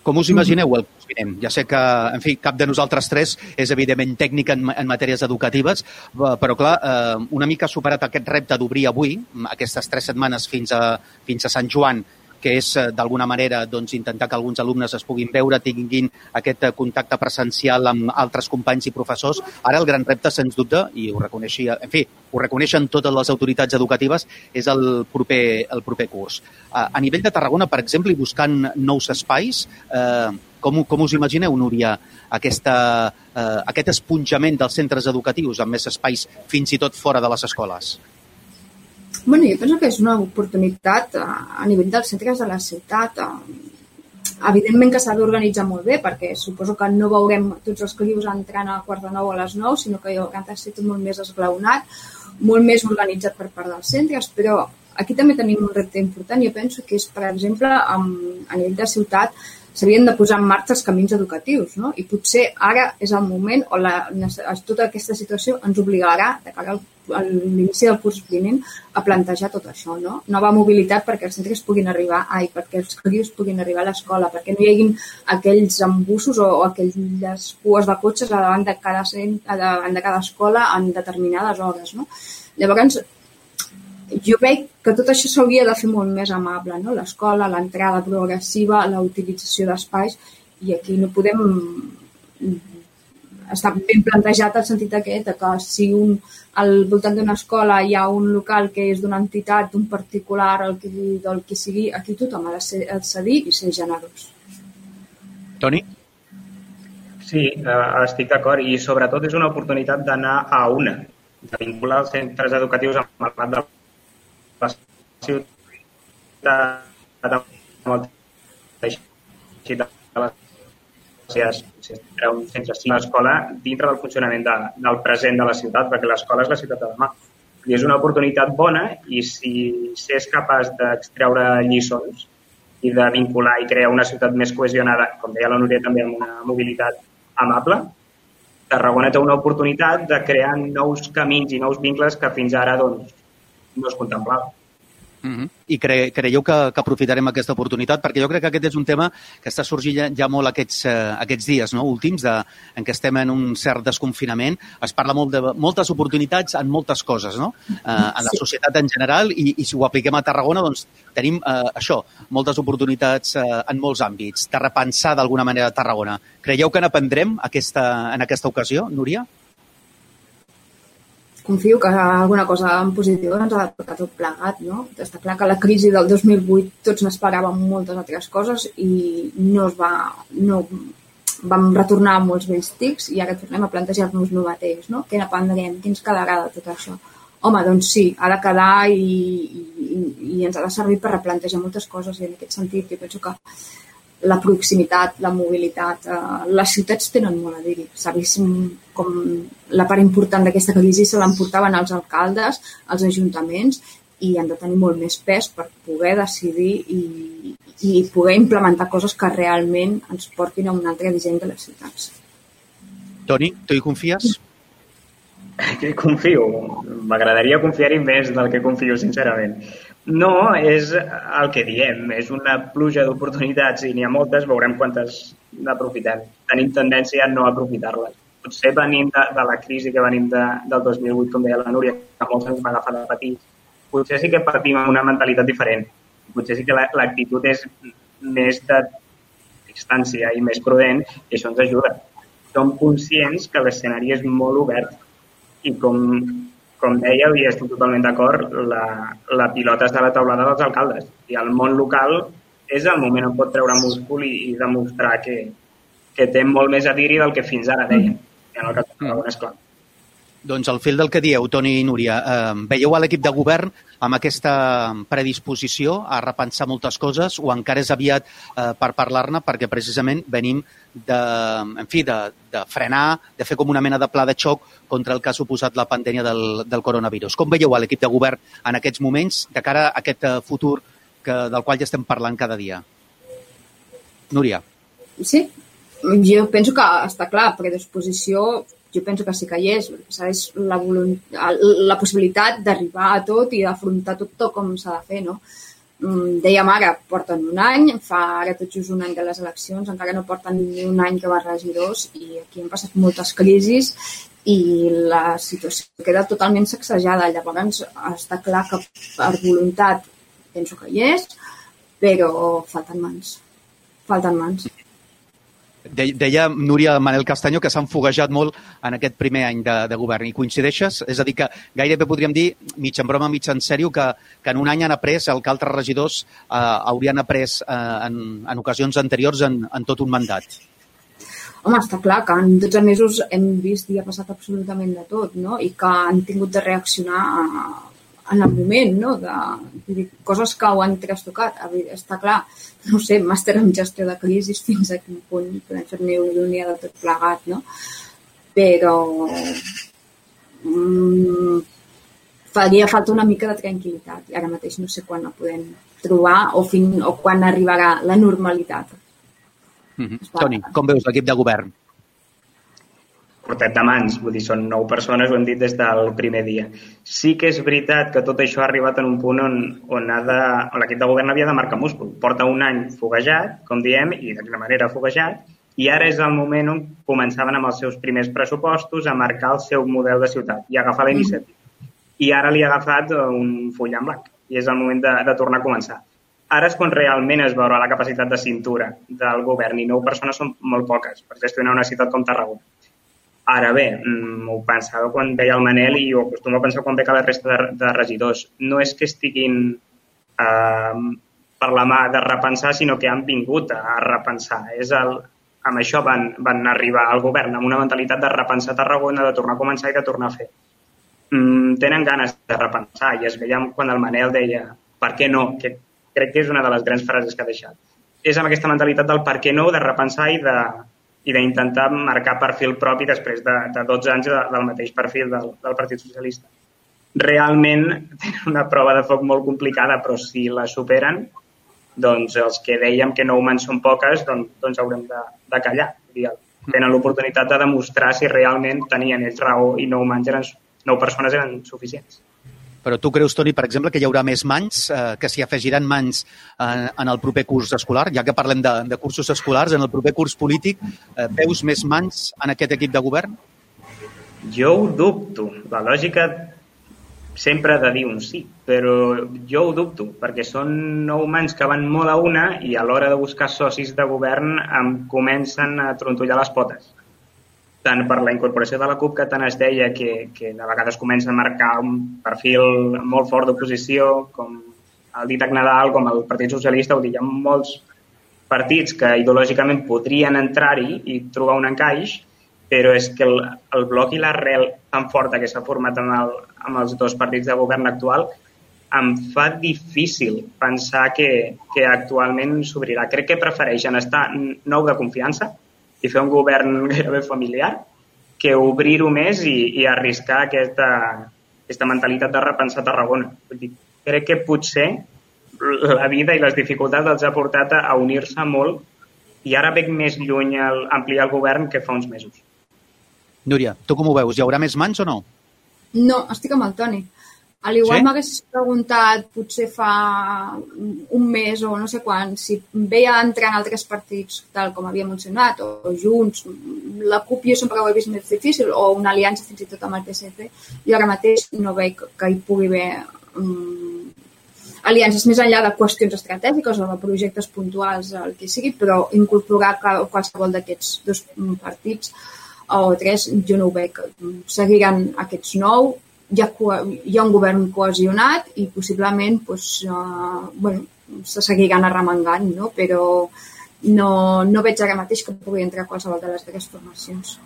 Com us imagineu el curs vinent? Ja sé que, en fi, cap de nosaltres tres és evidentment tècnic en, en matèries educatives, però clar, eh, una mica superat aquest repte d'obrir avui, aquestes tres setmanes fins a, fins a Sant Joan, que és eh, d'alguna manera doncs, intentar que alguns alumnes es puguin veure, tinguin aquest eh, contacte presencial amb altres companys i professors. Ara el gran repte, sens dubte, i ho reconeixia, en fi, ho reconeixen totes les autoritats educatives, és el proper, el proper curs. A nivell de Tarragona, per exemple, i buscant nous espais, eh, com, com us imagineu, Núria, aquesta, eh, aquest esponjament dels centres educatius amb més espais fins i tot fora de les escoles?
Bueno, jo penso que és una oportunitat a, a nivell dels centres de la ciutat. Evidentment que s'ha d'organitzar molt bé, perquè suposo que no veurem tots els clius entrant a quart de nou a les nou, sinó que hi haurà de ser tot molt més esglaonat, molt més organitzat per part dels centres, però aquí també tenim un repte important. Jo penso que és, per exemple, a nivell de ciutat, s'havien de posar en marxa els camins educatius, no? I potser ara és el moment o la, tota aquesta situació ens obligarà, de cara a l'inici del curs vinent a plantejar tot això, no? Nova mobilitat perquè els centres puguin arribar, ai, perquè els crios puguin arribar a l'escola, perquè no hi hagin aquells embussos o, o aquelles cues de cotxes davant de cada, davant de cada escola en determinades hores, no? Llavors, jo veig que tot això s'hauria de fer molt més amable, no? L'escola, l'entrada progressiva, la utilització d'espais, i aquí no podem està ben plantejat el sentit aquest de que si un, al voltant d'una escola hi ha un local que és d'una entitat, d'un particular, el que, del que sigui, aquí tothom ha de ser, cedir i ser generós.
Toni?
Sí, eh, estic d'acord i sobretot és una oportunitat d'anar a una, de vincular els centres educatius amb el plat de ciutat, amb el teixit de la era un centre, una escola dintre del funcionament de, del present de la ciutat, perquè l'escola és la ciutat de demà. I és una oportunitat bona i si s'és capaç d'extreure lliçons i de vincular i crear una ciutat més cohesionada, com deia la Núria també, amb una mobilitat amable, Tarragona té una oportunitat de crear nous camins i nous vincles que fins ara doncs, no es contemplava.
Uh -huh. I cre creieu que, que aprofitarem aquesta oportunitat? Perquè jo crec que aquest és un tema que està sorgint ja, ja molt aquests, eh, aquests dies no? últims, de, en què estem en un cert desconfinament. Es parla molt de moltes oportunitats en moltes coses, no? Eh, en la societat en general, i, i si ho apliquem a Tarragona, doncs tenim eh, això, moltes oportunitats eh, en molts àmbits, de repensar d'alguna manera Tarragona. Creieu que n'aprendrem aquesta, en aquesta ocasió, Núria?
Confio que alguna cosa en positiu ens ha de tocar tot plegat, no? Està clar que la crisi del 2008 tots n'esperàvem moltes altres coses i no es va... No, vam retornar a molts vells tics i ara tornem a plantejar-nos el mateix, no? Què n'aprendrem? Què ens quedarà de tot això? Home, doncs sí, ha de quedar i, i, i ens ha de servir per replantejar moltes coses i en aquest sentit jo penso que la proximitat, la mobilitat. Eh, les ciutats tenen molt a dir-hi. S'ha vist com la part important d'aquesta crisi se l'emportaven els alcaldes, els ajuntaments, i han de tenir molt més pes per poder decidir i, i poder implementar coses que realment ens portin a un altre disseny de les ciutats.
Toni, tu hi confies?
Que confio. M'agradaria confiar-hi més del que confio, sincerament. No, és el que diem, és una pluja d'oportunitats i n'hi ha moltes, veurem quantes n'aprofitem. Tenim tendència a no aprofitar-les. Potser venim de, de la crisi que venim de, del 2008, com deia la Núria, que molts ens va agafar de petits. Potser sí que partim amb una mentalitat diferent. Potser sí que l'actitud és més de distància i més prudent i això ens ajuda. Som conscients que l'escenari és molt obert i com com dèieu, i estic totalment d'acord, la, la pilota està a la taulada dels alcaldes. I el món local és el moment on pot treure múscul i, i demostrar que, que té molt més a dir-hi del que fins ara deien. En el cas de Tarragona, esclar.
Doncs al fil del que dieu, Toni i Núria, eh, veieu a l'equip de govern amb aquesta predisposició a repensar moltes coses o encara és aviat eh, per parlar-ne perquè precisament venim de, en fi, de, de frenar, de fer com una mena de pla de xoc contra el que ha suposat la pandèmia del, del coronavirus. Com veieu a l'equip de govern en aquests moments de cara a aquest eh, futur que, del qual ja estem parlant cada dia? Núria.
Sí, jo penso que està clar, predisposició jo penso que sí que hi és, és la, la possibilitat d'arribar a tot i d'afrontar tot, tot com s'ha de fer, no? Mm, dèiem ara, porten un any, fa ara tot just un any de les eleccions, encara no porten ni un any que va regidors i aquí han passat moltes crisis i la situació queda totalment sacsejada. Llavors està clar que per voluntat penso que hi és, però falten mans. Falten mans.
Deia Núria Manel Castanyo que s'han foguejat molt en aquest primer any de, de govern. I coincideixes? És a dir, que gairebé podríem dir, mig en broma, mig en sèrio, que, que en un any han après el que altres regidors eh, haurien après eh, en, en ocasions anteriors en, en tot un mandat.
Home, està clar que en 12 mesos hem vist i ha passat absolutament de tot, no? I que han tingut de reaccionar a, en el moment, no? De, de dir, coses que ho han trastocat. Està clar, no sé, màster en gestió de crisi fins a quin punt podem fer-ne una línia de tot plegat, no? Però mm, faria falta una mica de tranquil·litat i ara mateix no sé quan la podem trobar o, fin, o quan arribarà la normalitat.
Mm -hmm. Toni, com veus l'equip de govern?
Portet de mans, vull dir, són nou persones, ho hem dit des del primer dia. Sí que és veritat que tot això ha arribat en un punt on, on, ha de, on l'equip de govern havia de marcar múscul. Porta un any foguejat, com diem, i de quina manera foguejat, i ara és el moment on començaven amb els seus primers pressupostos a marcar el seu model de ciutat i agafar la iniciativa. I ara li ha agafat un full en blanc i és el moment de, de tornar a començar. Ara és quan realment es veurà la capacitat de cintura del govern i nou persones són molt poques per gestionar una ciutat com Tarragona Ara bé, mm, ho pensava quan veia el Manel i ho acostumo a pensar quan a la resta de, de regidors. No és que estiguin eh, per la mà de repensar, sinó que han vingut a repensar. És el, amb això van, van arribar al govern, amb una mentalitat de repensar Tarragona, de tornar a començar i de tornar a fer. Mm, tenen ganes de repensar i es veia quan el Manel deia per què no, que crec que és una de les grans frases que ha deixat. És amb aquesta mentalitat del per què no, de repensar i de, i d'intentar marcar perfil propi després de, de 12 anys de, del mateix perfil del, del Partit Socialista. Realment tenen una prova de foc molt complicada, però si la superen, doncs els que dèiem que nou mans són poques, doncs, doncs haurem de, de callar. Tenen l'oportunitat de demostrar si realment tenien ells raó i nou mans eren, nou persones eren suficients.
Però tu creus, Toni, per exemple, que hi haurà més mans, eh, que s'hi afegiran mans eh, en el proper curs escolar? Ja que parlem de, de cursos escolars, en el proper curs polític, eh, veus més mans en aquest equip de govern?
Jo ho dubto. La lògica sempre ha de dir un sí, però jo ho dubto, perquè són nou mans que van molt a una i a l'hora de buscar socis de govern em comencen a trontollar les potes tant per la incorporació de la CUP que tant es deia que, que de vegades comença a marcar un perfil molt fort d'oposició, com el Ditac Nadal, com el Partit Socialista, dir, hi ha molts partits que ideològicament podrien entrar-hi i trobar un encaix, però és que el, el bloc i l'arrel tan forta que s'ha format amb, el, amb els dos partits de govern actual em fa difícil pensar que, que actualment s'obrirà. Crec que prefereixen estar nou de confiança, i fer un govern gairebé familiar que obrir-ho més i, i arriscar aquesta, aquesta mentalitat de repensar Tarragona. Vull dir, crec que potser la vida i les dificultats els ha portat a, a unir-se molt i ara veig més lluny el, ampliar el govern que fa uns mesos.
Núria, tu com ho veus? Hi haurà més mans o no?
No, estic amb el Toni. A l'igual sí? m'haguessis preguntat potser fa un mes o no sé quan, si veia entrar en altres partits tal com havia mencionat, o Junts, la CUP jo sempre ho he vist més difícil, o una aliança fins i tot amb el PSC, i ara mateix no veig que hi pugui haver um, aliances més enllà de qüestions estratègiques o de projectes puntuals, el que sigui, però incorporar qualsevol d'aquests dos partits o tres, jo no ho veig. Seguiran aquests nou, hi ha, hi ha un govern cohesionat i possiblement pues, uh, bueno, se seguiran arremangant, no? però no, no veig ara mateix que pugui entrar qualsevol de les tres formacions.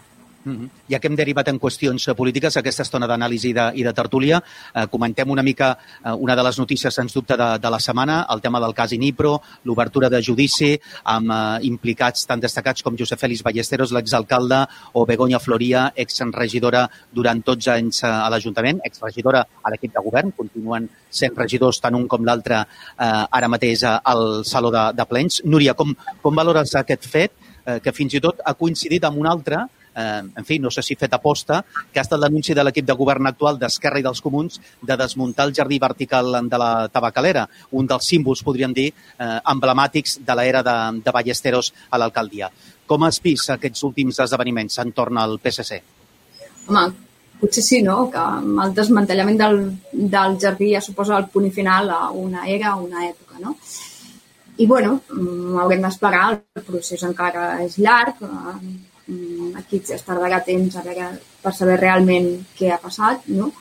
Mm -hmm. Ja que hem derivat en qüestions polítiques, aquesta estona d'anàlisi i, de, tertúlia, eh, comentem una mica eh, una de les notícies, sens dubte, de, de la setmana, el tema del cas Inipro, l'obertura de judici amb eh, implicats tan destacats com Josep Félix Ballesteros, l'exalcalde, o Begoña Floria, exregidora durant 12 anys eh, a l'Ajuntament, exregidora a l'equip de govern, continuen sent regidors tant un com l'altre eh, ara mateix al Saló de, de Plens. Núria, com, com valores aquest fet, eh, que fins i tot ha coincidit amb un altre eh, en fi, no sé si fet aposta, que ha estat l'anunci de l'equip de govern actual d'Esquerra i dels Comuns de desmuntar el jardí vertical de la Tabacalera, un dels símbols, podríem dir, eh, emblemàtics de l'era de, de Ballesteros a l'alcaldia. Com has vist aquests últims esdeveniments entorn al PSC?
Home, potser sí, no? Que el desmantellament del, del jardí ja suposa el punt final a una era, a una època, no? I, bueno, mm, haurem d'esperar, el procés encara és llarg, Mm, aquí es tardarà temps a veure, per saber realment què ha passat, no?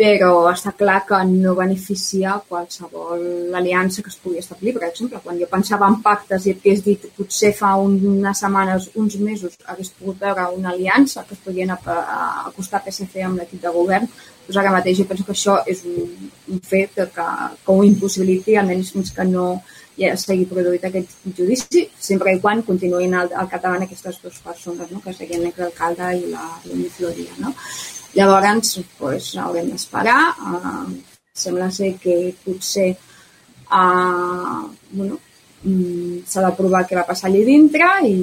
però està clar que no beneficia qualsevol aliança que es pugui establir. Per exemple, quan jo pensava en pactes i hagués dit potser fa unes setmanes, uns mesos, hagués pogut veure una aliança que es podien acostar PSC amb l'equip de govern, doncs ara mateix jo penso que això és un, un fet que, que ho impossibiliti, almenys fins que no, ja s'hagi produït aquest judici, sempre i quan continuïn al, al capdavant aquestes dues persones, no? que serien l'exalcalde i la Lluny Floria. No? Llavors, pues, haurem d'esperar. Uh, sembla ser que potser uh, bueno, um, s'ha de provar què va passar allà dintre i,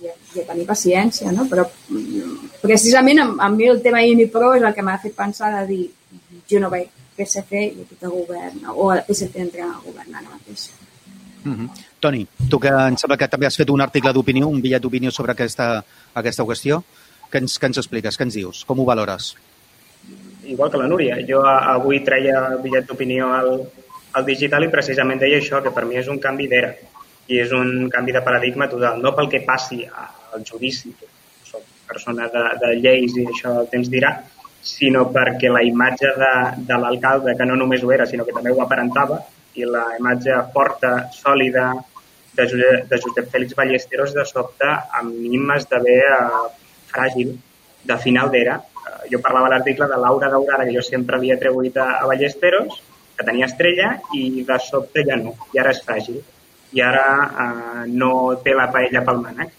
i, i tenir paciència, no? Però precisament a, a mi el tema Unipro és el que m'ha fet pensar de dir jo no veig PSC i equip de govern, o el PSC entra a governar ara mateix.
Mm -hmm. Toni, tu que em sembla que també has fet un article d'opinió, un bitllet d'opinió sobre aquesta, aquesta qüestió, què ens, què ens expliques, què ens dius, com ho valores?
Igual que la Núria, jo avui treia el bitllet d'opinió al, al digital i precisament deia això, que per mi és un canvi d'era i és un canvi de paradigma total, no pel que passi al judici, que soc persona de, de lleis i això el temps dirà, sinó perquè la imatge de, de l'alcalde, que no només ho era, sinó que també ho aparentava, i la imatge forta, sòlida de Josep, de Josep Fèlix Ballesteros de sobte amb mínimes d'haver eh, fràgil de final d'era. Eh, jo parlava a l'article de l'aura daurada que jo sempre havia atribuït a, a Ballesteros, que tenia estrella i de sobte ja no, i ara és fràgil. I ara eh, no té la paella pel mànec.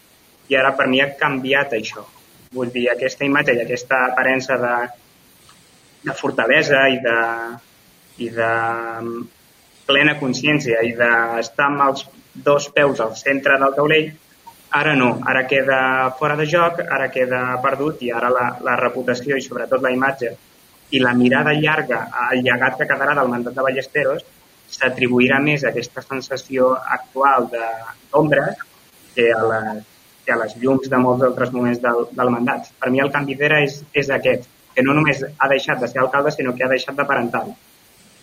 I ara per mi ha canviat això. Vull dir, aquesta imatge i aquesta aparença de, de fortalesa i de, i de plena consciència i d'estar amb els dos peus al centre del taulell, ara no, ara queda fora de joc, ara queda perdut i ara la, la reputació i sobretot la imatge i la mirada llarga al llegat que quedarà del mandat de Ballesteros s'atribuirà més a aquesta sensació actual d'ombres que, a les, que a les llums de molts altres moments del, del mandat. Per mi el canvi d'era és, és aquest, que no només ha deixat de ser alcalde, sinó que ha deixat de parentar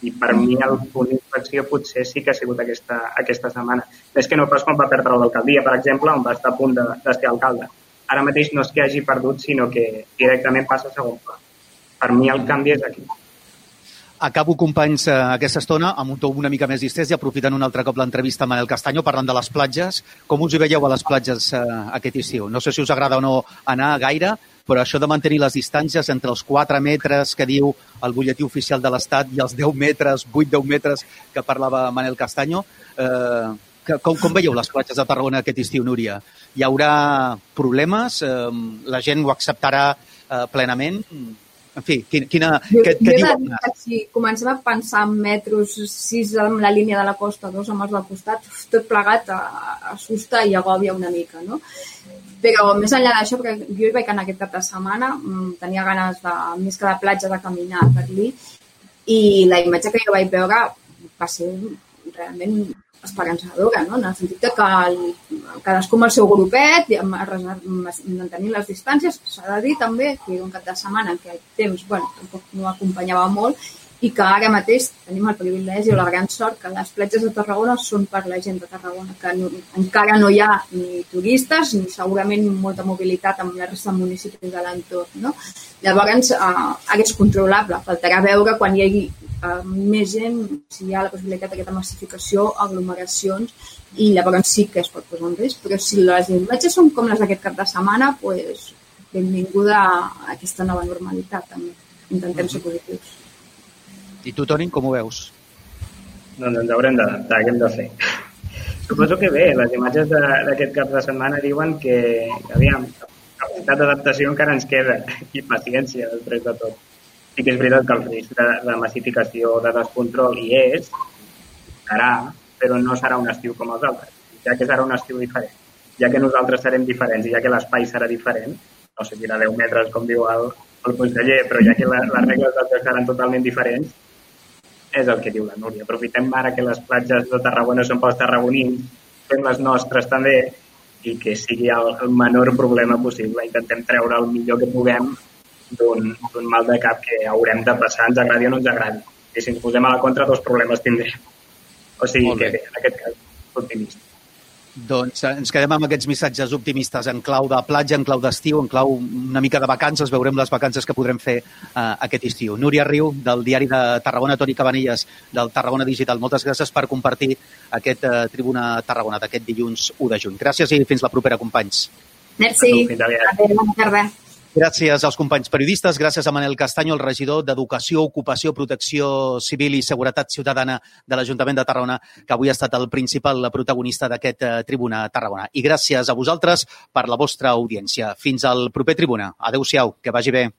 I per mi el punt d'inflexió potser sí que ha sigut aquesta, aquesta setmana. Més que no pas quan va perdre l'alcaldia, per exemple, on va estar a punt de, de ser alcalde. Ara mateix no és que hagi perdut, sinó que directament passa a segon pla. Per mi el canvi és aquí.
Acabo, companys, eh, aquesta estona amb un to una mica més distès i aprofitant un altre cop l'entrevista amb Manel Castanyo parlant de les platges. Com us hi veieu a les platges eh, aquest estiu? No sé si us agrada o no anar gaire, però això de mantenir les distàncies entre els 4 metres que diu el butlletí oficial de l'Estat i els 10 metres, 8-10 metres que parlava Manel Castanyo, eh, com, com veieu les platges de Tarragona aquest estiu, Núria? Hi haurà problemes? Eh, la gent ho acceptarà eh, plenament? En fi, quina, quina,
jo,
què,
què
diu?
Que si comencem a pensar en metros, sis amb la línia de la costa, dos amb els del costat, tot plegat assusta i agòbia una mica, no? Però més enllà d'això, perquè jo hi vaig anar aquest cap de setmana, mm, tenia ganes de, més que de platja, de caminar per allí, i la imatge que jo vaig veure va ser realment esperançadora, no? en el sentit que el, cadascú amb el seu grupet, mantenint les distàncies, s'ha de dir també que un cap de setmana en què el temps bueno, tampoc no acompanyava molt i que ara mateix tenim el privilegi o la gran sort que les platges de Tarragona són per la gent de Tarragona, que no, encara no hi ha ni turistes ni segurament molta mobilitat amb la resta de municipis de l'entorn. No? Llavors, eh, ara és controlable, faltarà veure quan hi hagi eh, més gent, si hi ha la possibilitat d'aquesta massificació, aglomeracions, i llavors sí que es pot posar en risc, però si les imatges són com les d'aquest cap de setmana, pues, benvinguda a aquesta nova normalitat també. Intentem ser positius.
I tu, Toni, com ho veus?
Doncs ens haurem d'adaptar, què hem de fer? Suposo que bé, les imatges d'aquest cap de setmana diuen que, aviam, capacitat d'adaptació encara ens queda i paciència després de tot sí que és veritat que el risc de, de massificació, de descontrol hi és, serà, però no serà un estiu com els altres, ja que serà un estiu diferent. Ja que nosaltres serem diferents i ja que l'espai serà diferent, no sé si era 10 metres, com diu el, el conseller, però ja que la, les regles del seran totalment diferents, és el que diu la Núria. Aprofitem ara que les platges de Tarragona són pels tarragonins, fem les nostres també i que sigui el, el menor problema possible. Intentem treure el millor que puguem d'un mal de cap que haurem de passar, ens agradi o no ens agradi. I si ens posem a la contra, dos problemes tindrem. O sigui que bé, en aquest cas, optimista.
Doncs eh, ens quedem amb aquests missatges optimistes en clau de platja, en clau d'estiu, en clau una mica de vacances. Veurem les vacances que podrem fer uh, aquest estiu. Núria Riu, del diari de Tarragona, Toni Cabanilles, del Tarragona Digital. Moltes gràcies per compartir aquest uh, Tribuna Tarragona d'aquest dilluns 1 de juny. Gràcies i fins la propera, companys.
Merci. Adéu, bona tarda.
Gràcies als companys periodistes, gràcies a Manel Castanyo, el regidor d'Educació, Ocupació, Protecció Civil i Seguretat Ciutadana de l'Ajuntament de Tarragona, que avui ha estat el principal protagonista d'aquest eh, Tribuna Tarragona. I gràcies a vosaltres per la vostra audiència. Fins al proper Tribuna. Adéu-siau, que vagi bé.